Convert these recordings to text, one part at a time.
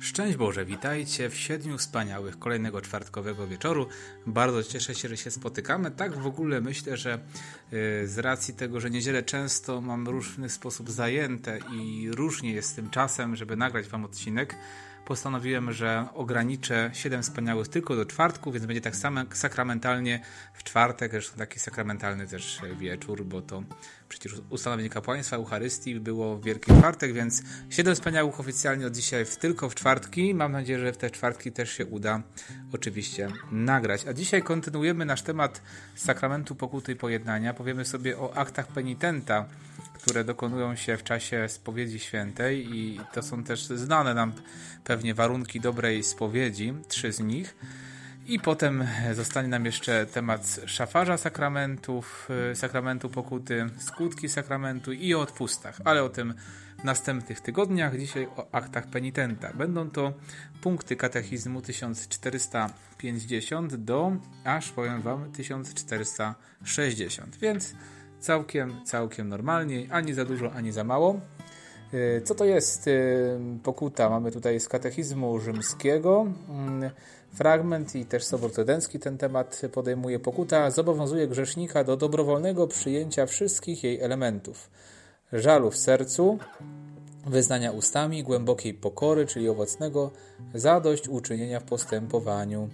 Szczęść Boże, witajcie w siedmiu wspaniałych kolejnego czwartkowego wieczoru. Bardzo cieszę się, że się spotykamy. Tak w ogóle myślę, że y, z racji tego, że niedzielę często mam różny sposób zajęte i różnie jest z tym czasem, żeby nagrać Wam odcinek, postanowiłem, że ograniczę 7 wspaniałych tylko do czwartku, więc będzie tak samo sakramentalnie w czwartek, zresztą taki sakramentalny też wieczór, bo to przecież ustanowienie kapłaństwa Eucharystii było w Wielki Czwartek, więc 7 wspaniałych oficjalnie od dzisiaj w, tylko w czwartki. Mam nadzieję, że w te czwartki też się uda oczywiście nagrać. A dzisiaj kontynuujemy nasz temat sakramentu pokuty i pojednania. Powiemy sobie o aktach penitenta, które dokonują się w czasie spowiedzi świętej i to są też znane nam pewnie warunki dobrej spowiedzi, trzy z nich. I potem zostanie nam jeszcze temat szafarza sakramentów, y, sakramentu pokuty, skutki sakramentu i o odpustach, ale o tym w następnych tygodniach. Dzisiaj o aktach penitenta. Będą to punkty katechizmu 1450 do, aż powiem Wam, 1460. Więc całkiem, całkiem normalnie, ani za dużo, ani za mało. Y, co to jest y, pokuta? Mamy tutaj z katechizmu rzymskiego mm, fragment i też Sobor Trydencki ten temat podejmuje. Pokuta zobowiązuje grzesznika do dobrowolnego przyjęcia wszystkich jej elementów. Żalu w sercu, wyznania ustami, głębokiej pokory, czyli owocnego zadość uczynienia w postępowaniu.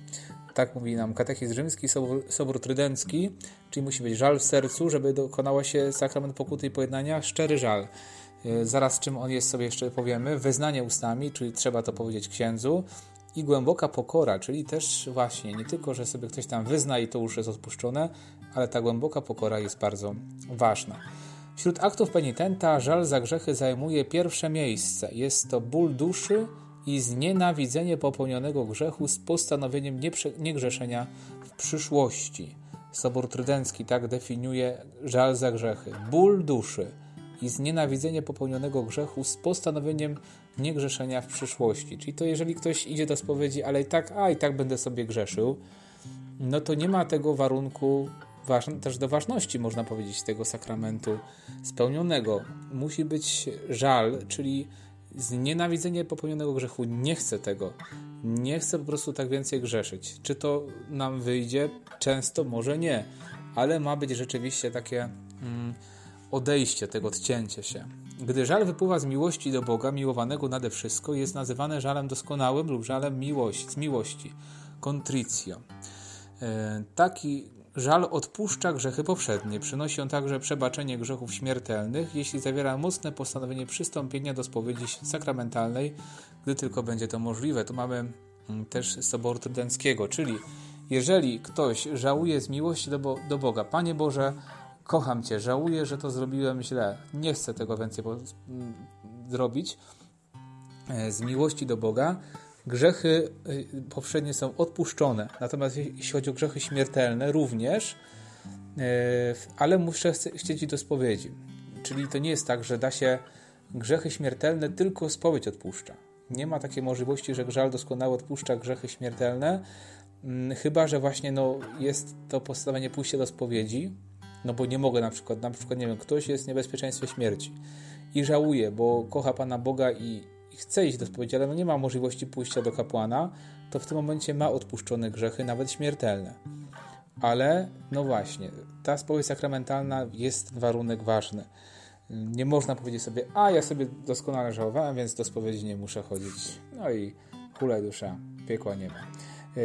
Tak mówi nam katechizm rzymski, Sobór, Sobór Trydencki, czyli musi być żal w sercu, żeby dokonała się sakrament pokuty i pojednania, szczery żal. E, zaraz czym on jest sobie jeszcze powiemy. Wyznanie ustami, czyli trzeba to powiedzieć księdzu. I głęboka pokora, czyli też właśnie nie tylko, że sobie ktoś tam wyzna i to już jest odpuszczone, ale ta głęboka pokora jest bardzo ważna. Wśród aktów penitenta żal za grzechy zajmuje pierwsze miejsce. Jest to ból duszy i znienawidzenie popełnionego grzechu z postanowieniem niegrzeszenia w przyszłości. Sobór Trydencki tak definiuje żal za grzechy. Ból duszy i znienawidzenie popełnionego grzechu z postanowieniem niegrzeszenia w przyszłości. Czyli to jeżeli ktoś idzie do spowiedzi, ale i tak, a i tak będę sobie grzeszył, no to nie ma tego warunku też do ważności, można powiedzieć, tego sakramentu spełnionego. Musi być żal, czyli znienawidzenie popełnionego grzechu. Nie chcę tego. Nie chcę po prostu tak więcej grzeszyć. Czy to nam wyjdzie? Często może nie, ale ma być rzeczywiście takie mm, odejście tego, odcięcie się. Gdy żal wypływa z miłości do Boga, miłowanego nade wszystko, jest nazywane żalem doskonałym lub żalem miłości, z miłości. Contricio. E, taki żal odpuszcza grzechy poprzednie. Przynosi on także przebaczenie grzechów śmiertelnych, jeśli zawiera mocne postanowienie przystąpienia do spowiedzi sakramentalnej, gdy tylko będzie to możliwe. Tu mamy mm, też Soboru Trydenckiego, czyli jeżeli ktoś żałuje z miłości do, do Boga, Panie Boże, kocham Cię, żałuję, że to zrobiłem źle, nie chcę tego więcej zrobić, e, z miłości do Boga, grzechy e, poprzednie są odpuszczone. Natomiast jeśli chodzi o grzechy śmiertelne, również, e, ale muszę chcieć do spowiedzi. Czyli to nie jest tak, że da się grzechy śmiertelne tylko spowiedź odpuszcza. Nie ma takiej możliwości, że grzal doskonały odpuszcza grzechy śmiertelne, mm, chyba że właśnie no, jest to postawienie pójścia do spowiedzi, no bo nie mogę na przykład, na przykład, nie wiem, ktoś jest w niebezpieczeństwie śmierci i żałuje, bo kocha Pana Boga i, i chce iść do spowiedzi, ale no nie ma możliwości pójścia do kapłana, to w tym momencie ma odpuszczone grzechy, nawet śmiertelne. Ale, no właśnie, ta spowiedź sakramentalna jest warunek ważny. Nie można powiedzieć sobie, a ja sobie doskonale żałowałem, więc do spowiedzi nie muszę chodzić. No i kule dusza, piekła nie ma. E,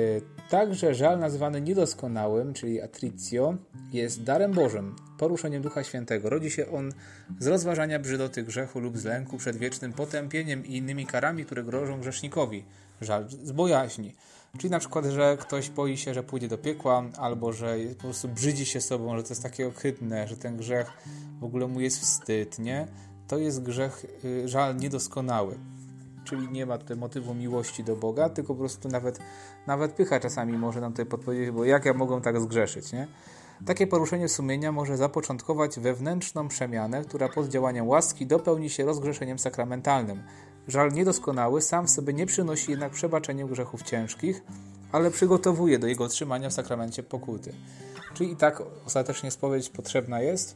także żal nazywany niedoskonałym, czyli attricio, jest darem Bożym, poruszeniem Ducha Świętego. Rodzi się on z rozważania brzydoty grzechu lub z lęku przed wiecznym potępieniem i innymi karami, które grożą grzesznikowi. Żal z bojaźni. Czyli na przykład, że ktoś boi się, że pójdzie do piekła, albo że po prostu brzydzi się sobą, że to jest takie ohydne, że ten grzech w ogóle mu jest wstyd, nie? To jest grzech, y, żal niedoskonały czyli nie ma tutaj motywu miłości do Boga, tylko po prostu nawet, nawet pycha czasami może nam tutaj podpowiedzieć, bo jak ja mogę tak zgrzeszyć, nie? Takie poruszenie sumienia może zapoczątkować wewnętrzną przemianę, która pod działaniem łaski dopełni się rozgrzeszeniem sakramentalnym. Żal niedoskonały sam w sobie nie przynosi jednak przebaczenia grzechów ciężkich, ale przygotowuje do jego otrzymania w sakramencie pokuty. Czyli i tak ostatecznie spowiedź potrzebna jest.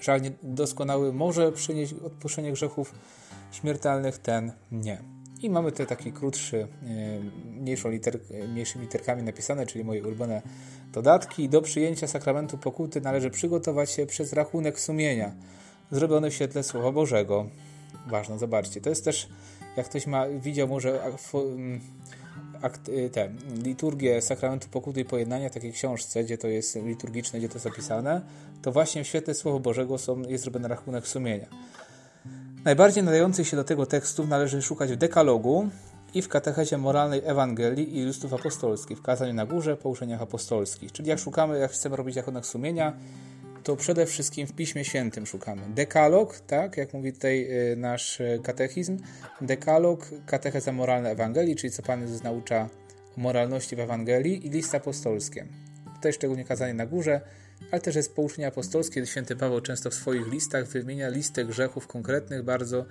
Żal niedoskonały może przynieść odpuszczenie grzechów śmiertelnych ten nie. I mamy tutaj taki krótszy, mniejszą liter, mniejszymi literkami napisane, czyli moje ulubione dodatki. Do przyjęcia sakramentu pokuty należy przygotować się przez rachunek sumienia, zrobiony w świetle Słowa Bożego. Ważne, zobaczcie. To jest też, jak ktoś ma, widział może akt, y, te, liturgię sakramentu pokuty i pojednania, takiej książce, gdzie to jest liturgiczne, gdzie to jest zapisane, to właśnie w świetle Słowa Bożego są, jest zrobiony rachunek sumienia. Najbardziej nadających się do tego tekstów należy szukać w dekalogu i w katechezie moralnej Ewangelii i listów apostolskich, w kazaniu na górze, pouczeniach apostolskich. Czyli jak szukamy, jak chcemy robić rachunek sumienia, to przede wszystkim w Piśmie Świętym szukamy. Dekalog, tak, jak mówi tutaj y, nasz y, katechizm, dekalog, katecheza moralna Ewangelii, czyli co Pan Jezus naucza o moralności w Ewangelii i listy apostolskie. Tutaj szczególnie kazanie na górze, ale też jest pouczenie apostolskie. Święty Paweł często w swoich listach wymienia listę grzechów konkretnych bardzo,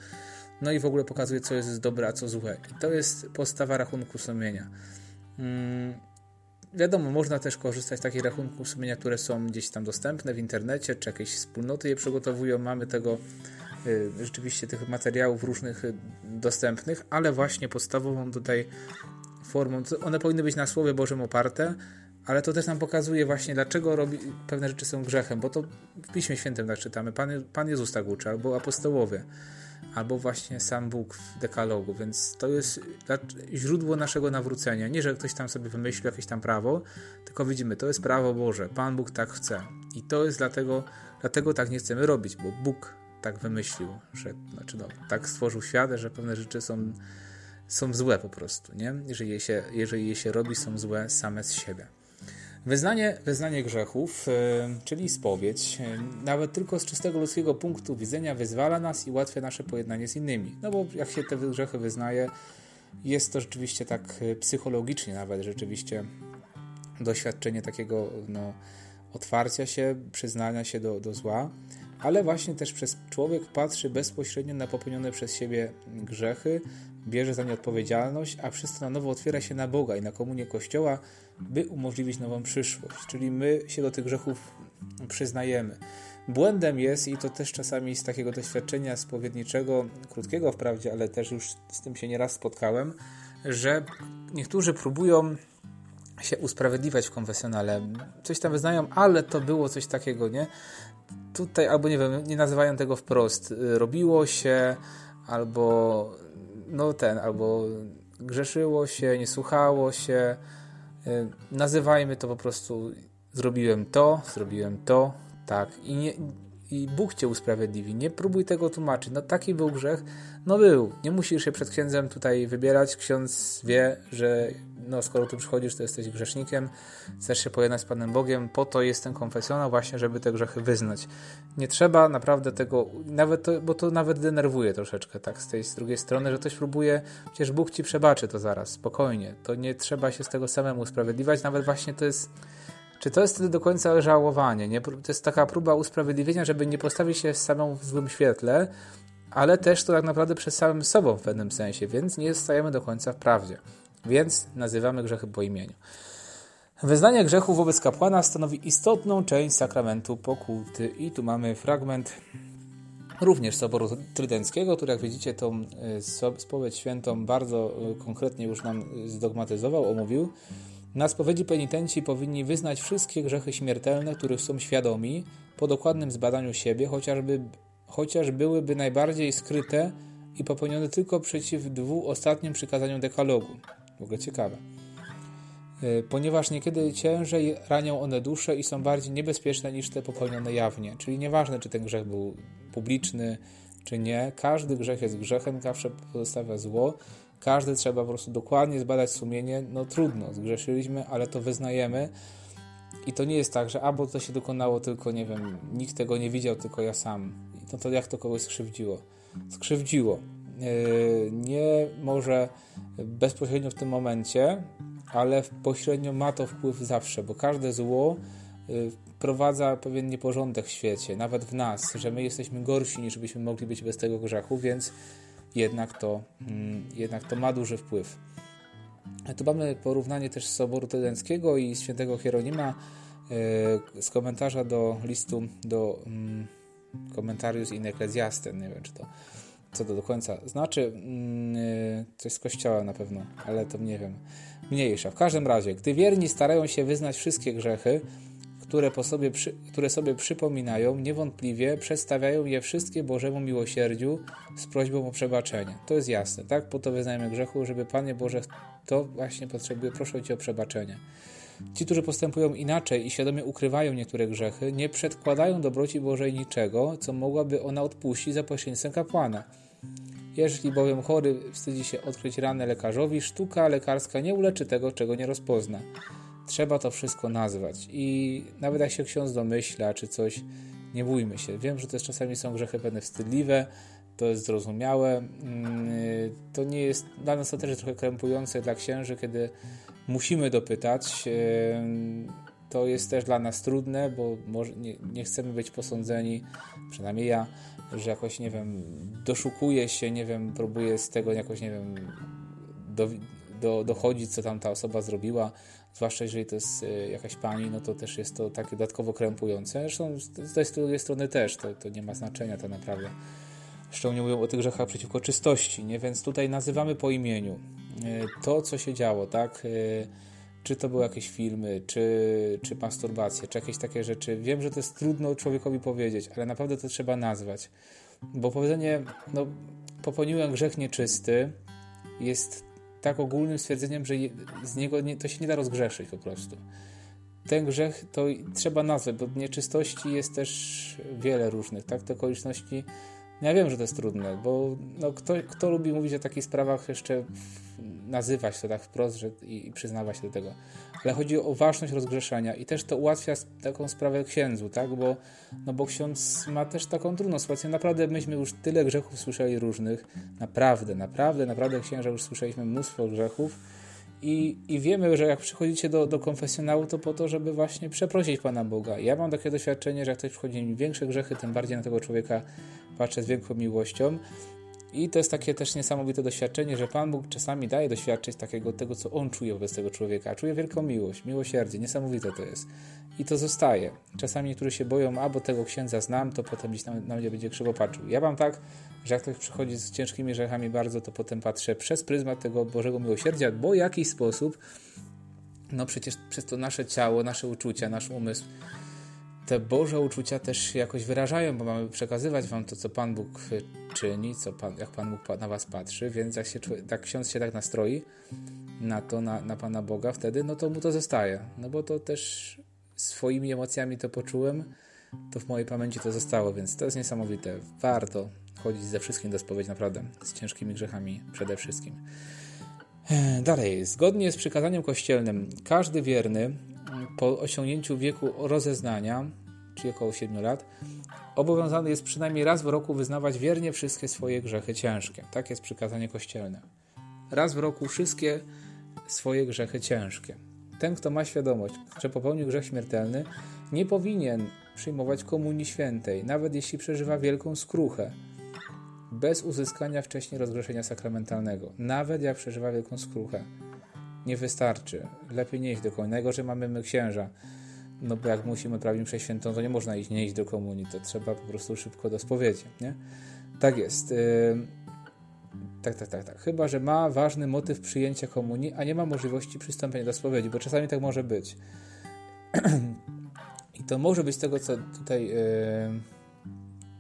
no i w ogóle pokazuje, co jest dobre, a co złe. I to jest podstawa rachunku sumienia. Hmm Wiadomo, można też korzystać z takich rachunków sumienia, które są gdzieś tam dostępne w internecie, czy jakieś wspólnoty je przygotowują. Mamy tego y, rzeczywiście tych materiałów różnych y, dostępnych, ale właśnie podstawową tutaj formą, one powinny być na Słowie Bożym oparte, ale to też nam pokazuje właśnie, dlaczego robi, pewne rzeczy są grzechem, bo to w Piśmie Świętym tak czytamy. Pan, Pan Jezus tak uczy, albo apostołowie albo właśnie sam Bóg w dekalogu, więc to jest źródło naszego nawrócenia. Nie, że ktoś tam sobie wymyślił jakieś tam prawo, tylko widzimy, to jest prawo Boże, Pan Bóg tak chce. I to jest dlatego, dlatego tak nie chcemy robić, bo Bóg tak wymyślił, że znaczy no, tak stworzył świat, że pewne rzeczy są, są złe po prostu, nie? Jeżeli je, się, jeżeli je się robi, są złe same z siebie. Wyznanie, wyznanie grzechów, yy, czyli spowiedź, yy, nawet tylko z czystego ludzkiego punktu widzenia wyzwala nas i ułatwia nasze pojednanie z innymi. No bo jak się te grzechy wyznaje, jest to rzeczywiście tak e, psychologicznie nawet rzeczywiście doświadczenie takiego no, otwarcia się, przyznania się do, do zła, ale właśnie też przez człowiek patrzy bezpośrednio na popełnione przez siebie grzechy, bierze za nie odpowiedzialność, a przez to na nowo otwiera się na Boga i na komunię Kościoła, by umożliwić nową przyszłość. Czyli my się do tych grzechów przyznajemy. Błędem jest, i to też czasami z takiego doświadczenia spowiedniczego, krótkiego wprawdzie, ale też już z tym się nieraz spotkałem, że niektórzy próbują się usprawiedliwiać w konfesjonale. Coś tam wyznają, ale to było coś takiego, nie? Tutaj, albo nie wiem, nie nazywają tego wprost. Robiło się, albo no ten, albo grzeszyło się, nie słuchało się. Y, nazywajmy to po prostu zrobiłem to, zrobiłem to, tak. I, nie, I Bóg cię usprawiedliwi. Nie próbuj tego tłumaczyć. No taki był grzech, no był. Nie musisz się przed księdzem tutaj wybierać. Ksiądz wie, że no skoro tu przychodzisz, to jesteś grzesznikiem, chcesz się pojednać z Panem Bogiem, po to jest ten konfesjonał właśnie, żeby te grzechy wyznać. Nie trzeba naprawdę tego, nawet to, bo to nawet denerwuje troszeczkę, tak, z tej z drugiej strony, że ktoś próbuje, przecież Bóg ci przebaczy to zaraz, spokojnie, to nie trzeba się z tego samemu usprawiedliwiać, nawet właśnie to jest czy to jest wtedy do końca żałowanie? Nie? To jest taka próba usprawiedliwienia, żeby nie postawić się samą w złym świetle, ale też to tak naprawdę przed samym sobą w pewnym sensie, więc nie stajemy do końca w prawdzie więc nazywamy grzechy po imieniu. Wyznanie grzechu wobec kapłana stanowi istotną część sakramentu pokuty. I tu mamy fragment również Soboru Trydenckiego, który jak widzicie tą e, spowiedź świętą bardzo e, konkretnie już nam zdogmatyzował, omówił. Na spowiedzi penitenci powinni wyznać wszystkie grzechy śmiertelne, których są świadomi, po dokładnym zbadaniu siebie, chociażby, chociaż byłyby najbardziej skryte i popełnione tylko przeciw dwóm ostatnim przykazaniom dekalogu. W ogóle ciekawe. E, ponieważ niekiedy ciężej ranią one dusze i są bardziej niebezpieczne niż te popełnione jawnie. Czyli nieważne, czy ten grzech był publiczny, czy nie. Każdy grzech jest grzechem, zawsze pozostawia zło. Każdy trzeba po prostu dokładnie zbadać sumienie. No trudno, zgrzeszyliśmy, ale to wyznajemy. I to nie jest tak, że albo to się dokonało tylko, nie wiem, nikt tego nie widział, tylko ja sam. No to jak to kogoś skrzywdziło? Skrzywdziło. E, nie może bezpośrednio w tym momencie, ale pośrednio ma to wpływ zawsze, bo każde zło e, wprowadza pewien nieporządek w świecie, nawet w nas, że my jesteśmy gorsi niż byśmy mogli być bez tego grzechu, więc jednak to, mm, jednak to ma duży wpływ. Tu mamy porównanie też z Soboru Trydenckiego i świętego Hieronima e, z komentarza do listu do mm, Commentarius in nie wiem czy to co to do końca znaczy. Yy, coś z kościoła na pewno, ale to nie wiem. Mniejsza. W każdym razie, gdy wierni starają się wyznać wszystkie grzechy, które, po sobie, przy, które sobie przypominają, niewątpliwie przedstawiają je wszystkie Bożemu miłosierdziu z prośbą o przebaczenie. To jest jasne, tak? Po to wyznajemy grzechu, żeby Panie Boże, to właśnie potrzebuję, proszę Cię o przebaczenie. Ci, którzy postępują inaczej i świadomie ukrywają niektóre grzechy, nie przedkładają dobroci Bożej niczego, co mogłaby ona odpuścić za pośrednictwem kapłana. Jeśli bowiem chory wstydzi się odkryć ranę lekarzowi, sztuka lekarska nie uleczy tego, czego nie rozpozna. Trzeba to wszystko nazwać. I nawet jak się ksiądz domyśla, czy coś, nie bójmy się. Wiem, że jest, czasami są grzechy pewne wstydliwe, to jest zrozumiałe. Mm, to nie jest, dla nas to też trochę krępujące dla księży, kiedy musimy dopytać. To jest też dla nas trudne, bo nie, nie chcemy być posądzeni, przynajmniej ja, że jakoś, nie wiem, doszukuje się, nie wiem, próbuje z tego jakoś, nie wiem, do, dochodzić, co tam ta osoba zrobiła, zwłaszcza jeżeli to jest e, jakaś pani, no to też jest to takie dodatkowo krępujące. Zresztą z tej drugiej strony też, to, to nie ma znaczenia to naprawdę. Zresztą nie mówią o tych grzechach przeciwko czystości, nie? więc tutaj nazywamy po imieniu e, to, co się działo, tak? E, czy to były jakieś filmy, czy, czy masturbacja, czy jakieś takie rzeczy. Wiem, że to jest trudno człowiekowi powiedzieć, ale naprawdę to trzeba nazwać. Bo powiedzenie, no, popełniłem grzech nieczysty, jest tak ogólnym stwierdzeniem, że z niego nie, to się nie da rozgrzeszyć po prostu. Ten grzech to trzeba nazwać, bo nieczystości jest też wiele różnych, tak? Te okoliczności ja wiem, że to jest trudne, bo no, kto, kto lubi mówić o takich sprawach, jeszcze nazywać to tak wprost że, i, i przyznawać się do tego. Ale chodzi o ważność rozgrzeszania i też to ułatwia taką sprawę księdzu, tak? Bo, no bo ksiądz ma też taką trudną sytuację. Naprawdę myśmy już tyle grzechów słyszeli różnych. Naprawdę, naprawdę, naprawdę księża już słyszeliśmy mnóstwo grzechów i, I wiemy, że jak przychodzicie do, do konfesjonału, to po to, żeby właśnie przeprosić Pana Boga. Ja mam takie doświadczenie, że jak ktoś przychodzi mi większe grzechy, tym bardziej na tego człowieka patrzę z większą miłością. I to jest takie też niesamowite doświadczenie, że Pan Bóg czasami daje doświadczyć takiego tego, co On czuje wobec tego człowieka. Czuje wielką miłość, miłosierdzie, niesamowite to jest. I to zostaje. Czasami niektórzy się boją, a bo tego księdza znam, to potem gdzieś na, na mnie będzie krzywo patrzył. Ja mam tak, że jak ktoś przychodzi z ciężkimi grzechami bardzo, to potem patrzę przez pryzmat tego Bożego Miłosierdzia, bo w jakiś sposób, no przecież przez to nasze ciało, nasze uczucia, nasz umysł, te Boże uczucia też jakoś wyrażają, bo mamy przekazywać Wam to, co Pan Bóg czyni, co Pan, jak Pan Bóg na Was patrzy, więc jak się tak ksiądz się tak nastroi na to, na, na Pana Boga wtedy, no to mu to zostaje. No bo to też swoimi emocjami to poczułem, to w mojej pamięci to zostało, więc to jest niesamowite. Warto chodzić ze wszystkim do spowiedzi, naprawdę, z ciężkimi grzechami przede wszystkim. Dalej, zgodnie z przykazaniem kościelnym, każdy wierny po osiągnięciu wieku rozeznania, czyli około 7 lat, obowiązany jest przynajmniej raz w roku wyznawać wiernie wszystkie swoje grzechy ciężkie. Tak jest przykazanie kościelne. Raz w roku wszystkie swoje grzechy ciężkie. Ten, kto ma świadomość, że popełnił grzech śmiertelny, nie powinien przyjmować komunii świętej, nawet jeśli przeżywa wielką skruchę, bez uzyskania wcześniej rozgrzeszenia sakramentalnego, nawet jak przeżywa wielką skruchę nie wystarczy. Lepiej nie iść do komunii. Najgorzej mamy my księża. No bo jak musimy prawić mszę świętą, to nie można iść, nie iść do komunii. To trzeba po prostu szybko do spowiedzi, nie? Tak jest. Tak, tak, tak, tak. Chyba, że ma ważny motyw przyjęcia komunii, a nie ma możliwości przystąpienia do spowiedzi, bo czasami tak może być. I to może być tego, co tutaj. Yy...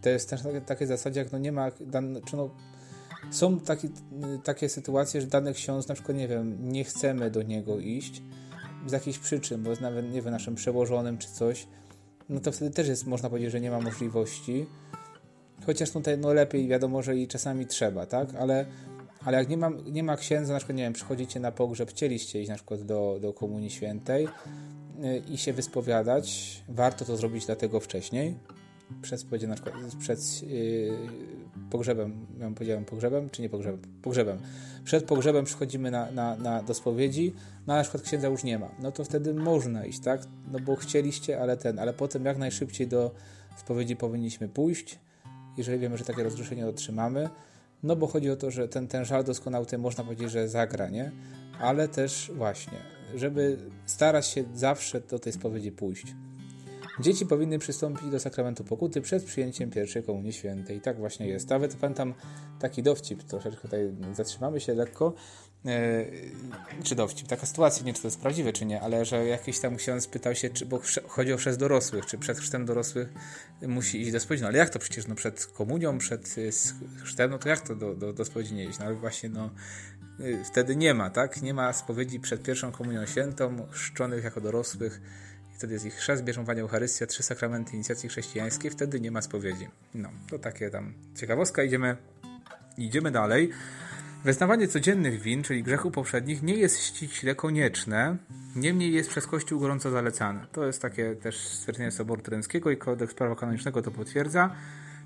To jest też takie, takie zasadzie, jak no nie ma. Czy no, są taki, takie sytuacje, że dany ksiądz, na przykład, nie wiem, nie chcemy do niego iść z jakichś przyczyn, bo jest nawet, nie wiem, naszym przełożonym czy coś, no to wtedy też jest, można powiedzieć, że nie ma możliwości. Chociaż tutaj, no lepiej, wiadomo, że i czasami trzeba, tak? Ale, ale jak nie ma, nie ma księdza, na przykład, nie wiem, przychodzicie na pogrzeb, chcieliście iść na przykład do, do Komunii Świętej y, i się wyspowiadać, warto to zrobić dlatego wcześniej, przed na przykład przed yy, pogrzebem, ja powiedziałem pogrzebem, czy nie pogrzebem? Pogrzebem. Przed pogrzebem przychodzimy na, na, na, do spowiedzi, no na przykład księdza już nie ma, no to wtedy można iść, tak? No bo chcieliście, ale ten, ale potem jak najszybciej do spowiedzi powinniśmy pójść, jeżeli wiemy, że takie rozgrzeszenie otrzymamy, no bo chodzi o to, że ten, ten żal doskonały, można powiedzieć, że zagra, nie? Ale też właśnie, żeby starać się zawsze do tej spowiedzi pójść. Dzieci powinny przystąpić do sakramentu pokuty przed przyjęciem pierwszej komunii świętej. Tak właśnie jest. Nawet pamiętam taki dowcip, troszeczkę tutaj zatrzymamy się lekko. E, czy dowcip, taka sytuacja, nie czy to jest prawdziwe, czy nie, ale że jakiś tam ksiądz pytał się, czy, bo chodzi o chrzest dorosłych, czy przed chrztem dorosłych musi iść do spowiedzi. No ale jak to przecież, no przed komunią, przed y, chrztem, no to jak to do, do, do spowiedzi nie iść? No ale właśnie, no y, wtedy nie ma, tak? Nie ma spowiedzi przed pierwszą komunią świętą, chrzczonych jako dorosłych, wtedy jest ich chrzest, bierzmowanie Eucharystia, trzy sakramenty inicjacji chrześcijańskiej, wtedy nie ma spowiedzi. No, to takie tam ciekawostka, idziemy, idziemy dalej. Wyznawanie codziennych win, czyli grzechu poprzednich, nie jest ściśle konieczne, niemniej jest przez Kościół gorąco zalecane. To jest takie też stwierdzenie Soboru Trydenckiego i kodeks prawa kanonicznego to potwierdza.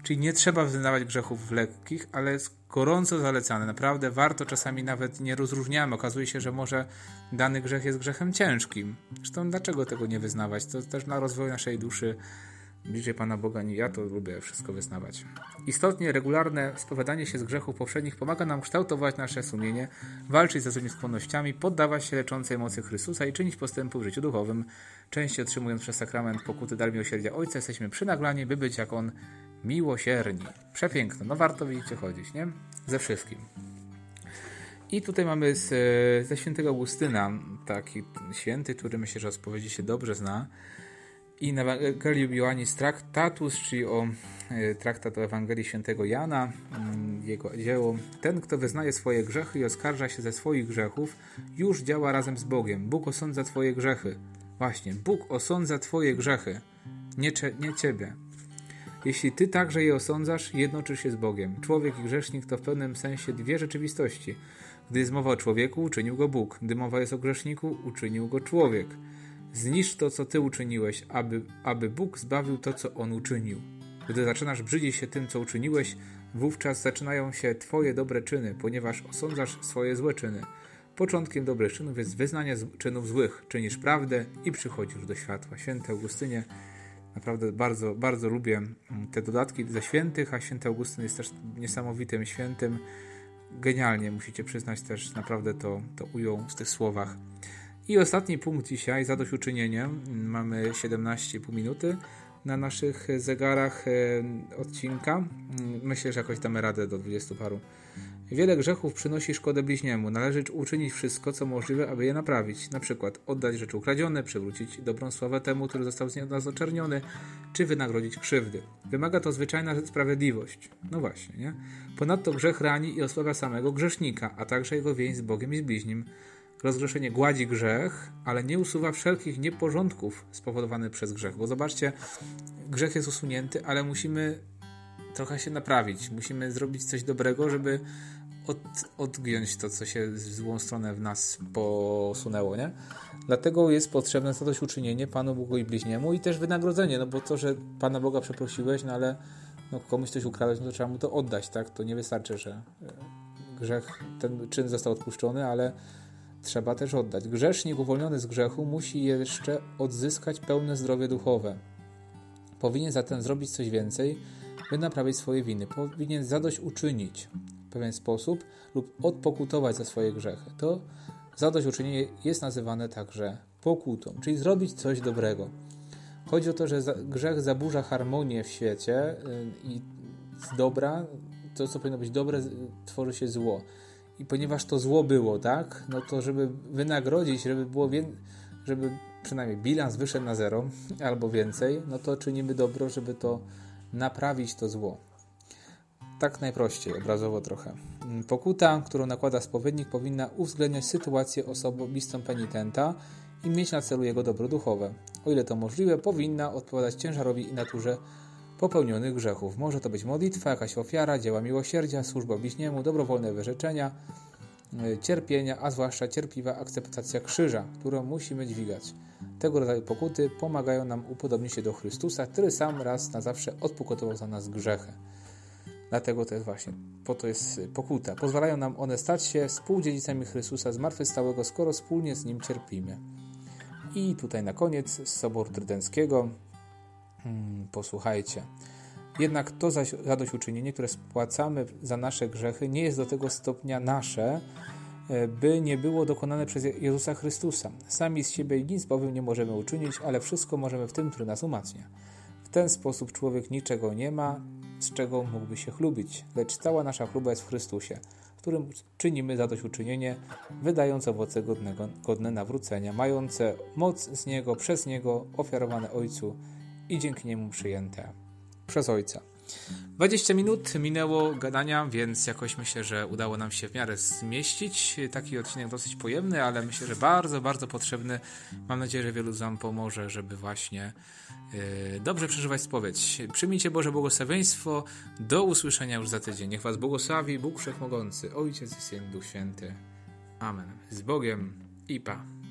Czyli nie trzeba wyznawać grzechów lekkich, ale gorąco zalecane. Naprawdę warto, czasami nawet nie rozróżniamy. Okazuje się, że może dany grzech jest grzechem ciężkim. Zresztą dlaczego tego nie wyznawać? To też dla rozwoju naszej duszy bliżej Pana Boga nie ja to lubię wszystko wyznawać. Istotnie regularne spowiadanie się z grzechów poprzednich pomaga nam kształtować nasze sumienie, walczyć ze złymi skłonnościami, poddawać się leczącej mocy Chrystusa i czynić postępy w życiu duchowym. Częściej otrzymując przez sakrament pokuty dar miłosierdzia Ojca, jesteśmy przynaglani, by być jak On miłosierni. Przepiękne, no warto widzicie chodzić, nie? Ze wszystkim. I tutaj mamy z, ze świętego Augustyna, taki święty, który myślę, że o spowiedzi się dobrze zna i na Ewangelii Joannis Traktatus, czyli o e, traktat o Ewangelii Świętego Jana, mm, jego dzieło. Ten, kto wyznaje swoje grzechy i oskarża się ze swoich grzechów, już działa razem z Bogiem. Bóg osądza twoje grzechy. Właśnie, Bóg osądza twoje grzechy, nie, nie ciebie. Jeśli ty także je osądzasz, jednoczysz się z Bogiem. Człowiek i grzesznik to w pewnym sensie dwie rzeczywistości. Gdy jest mowa o człowieku, uczynił go Bóg. Gdy mowa jest o grzeszniku, uczynił go człowiek. Zniszcz to, co ty uczyniłeś, aby, aby Bóg zbawił to, co on uczynił. Gdy zaczynasz brzydzić się tym, co uczyniłeś, wówczas zaczynają się twoje dobre czyny, ponieważ osądzasz swoje złe czyny. Początkiem dobrych czynów jest wyznanie czynów złych. Czynisz prawdę i przychodzisz do światła. Święty Augustynie, naprawdę bardzo, bardzo lubię mm, te dodatki ze świętych, a święty Augustyn jest też niesamowitym świętym. Genialnie, musicie przyznać też, naprawdę to, to ujął w tych słowach. I ostatni punkt dzisiaj, zadośćuczynienie. Mamy 17,5 minuty na naszych zegarach e, odcinka. Myślę, że jakoś damy radę do 20 paru. Wiele grzechów przynosi szkodę bliźniemu. Należy uczynić wszystko, co możliwe, aby je naprawić. Na przykład oddać rzeczy ukradzione, przywrócić dobrą sławę temu, który został z nas oczerniony, czy wynagrodzić krzywdy. Wymaga to zwyczajna sprawiedliwość. No właśnie, nie? Ponadto grzech rani i osłabia samego grzesznika, a także jego więź z Bogiem i z bliźnim. Rozgrzeszenie gładzi grzech, ale nie usuwa wszelkich nieporządków spowodowanych przez grzech. Bo zobaczcie, grzech jest usunięty, ale musimy trochę się naprawić. Musimy zrobić coś dobrego, żeby od, odgiąć to, co się w złą stronę w nas posunęło, nie? Dlatego jest potrzebne zadośćuczynienie Panu Bogu i bliźniemu i też wynagrodzenie, no bo to, że Pana Boga przeprosiłeś, no ale no, komuś coś ukradłeś, no to trzeba mu to oddać, tak? To nie wystarczy, że e, grzech, ten czyn został odpuszczony, ale trzeba też oddać. Grzesznik uwolniony z grzechu musi jeszcze odzyskać pełne zdrowie duchowe. Powinien zatem zrobić coś więcej, by naprawić swoje winy. Powinien zadośćuczynić pewien sposób lub odpokutować za swoje grzechy. To zadośćuczynienie jest nazywane także pokutą, czyli zrobić coś dobrego. Chodzi o to, że grzech zaburza harmonię w świecie y, i z dobra, to co powinno być dobre, tworzy się zło. I ponieważ to zło było, tak, no to żeby wynagrodzić, żeby było więcej, żeby przynajmniej bilans wyszedł na zero albo więcej, no to czynimy dobro, żeby to naprawić to zło. Tak najprościej, obrazowo trochę. Pokuta, którą nakłada spowiednik, powinna uwzględniać sytuację osobistą penitenta i mieć na celu jego dobro duchowe. O ile to możliwe, powinna odpowiadać ciężarowi i naturze popełnionych grzechów. Może to być modlitwa, jakaś ofiara, dzieła miłosierdzia, służba bliźniemu, dobrowolne wyrzeczenia, y, cierpienia, a zwłaszcza cierpliwa akceptacja krzyża, którą musimy dźwigać. Tego rodzaju pokuty pomagają nam upodobnić się do Chrystusa, który sam raz na zawsze odpokutował za nas grzechy. Dlatego jest właśnie, po to jest pokuta. Pozwalają nam one stać się współdziedzicami Chrystusa zmartwychwstałego, skoro wspólnie z Nim cierpimy. I tutaj na koniec z Soboru Trydenckiego Hmm, posłuchajcie. Jednak to zadośćuczynienie, które spłacamy za nasze grzechy, nie jest do tego stopnia nasze, e, by nie było dokonane przez Jezusa Chrystusa. Sami z siebie nic bowiem nie możemy uczynić, ale wszystko możemy w tym, który nas umacnia. W ten sposób człowiek niczego nie ma, z czego mógłby się chlubić, lecz cała nasza chluba jest w Chrystusie, w którym czynimy zadośćuczynienie, wydając owoce godnego, godne nawrócenia, mające moc z Niego, przez Niego, ofiarowane Ojcu i dzięki Niemu przyjęte przez Ojca. 20 minut minęło gadania, więc jakoś myślę, że udało nam się w miarę zmieścić. Taki odcinek dosyć pojemny, ale myślę, że bardzo, bardzo potrzebny. Mam nadzieję, że wielu z Wam pomoże, żeby właśnie yy, dobrze przeżywać spowiedź. Przyjmijcie Boże błogosławieństwo. Do usłyszenia już za tydzień. Niech Was błogosławi Bóg Wszechmogący, Ojciec i Syn, Duch Święty. Amen. Z Bogiem i Pa.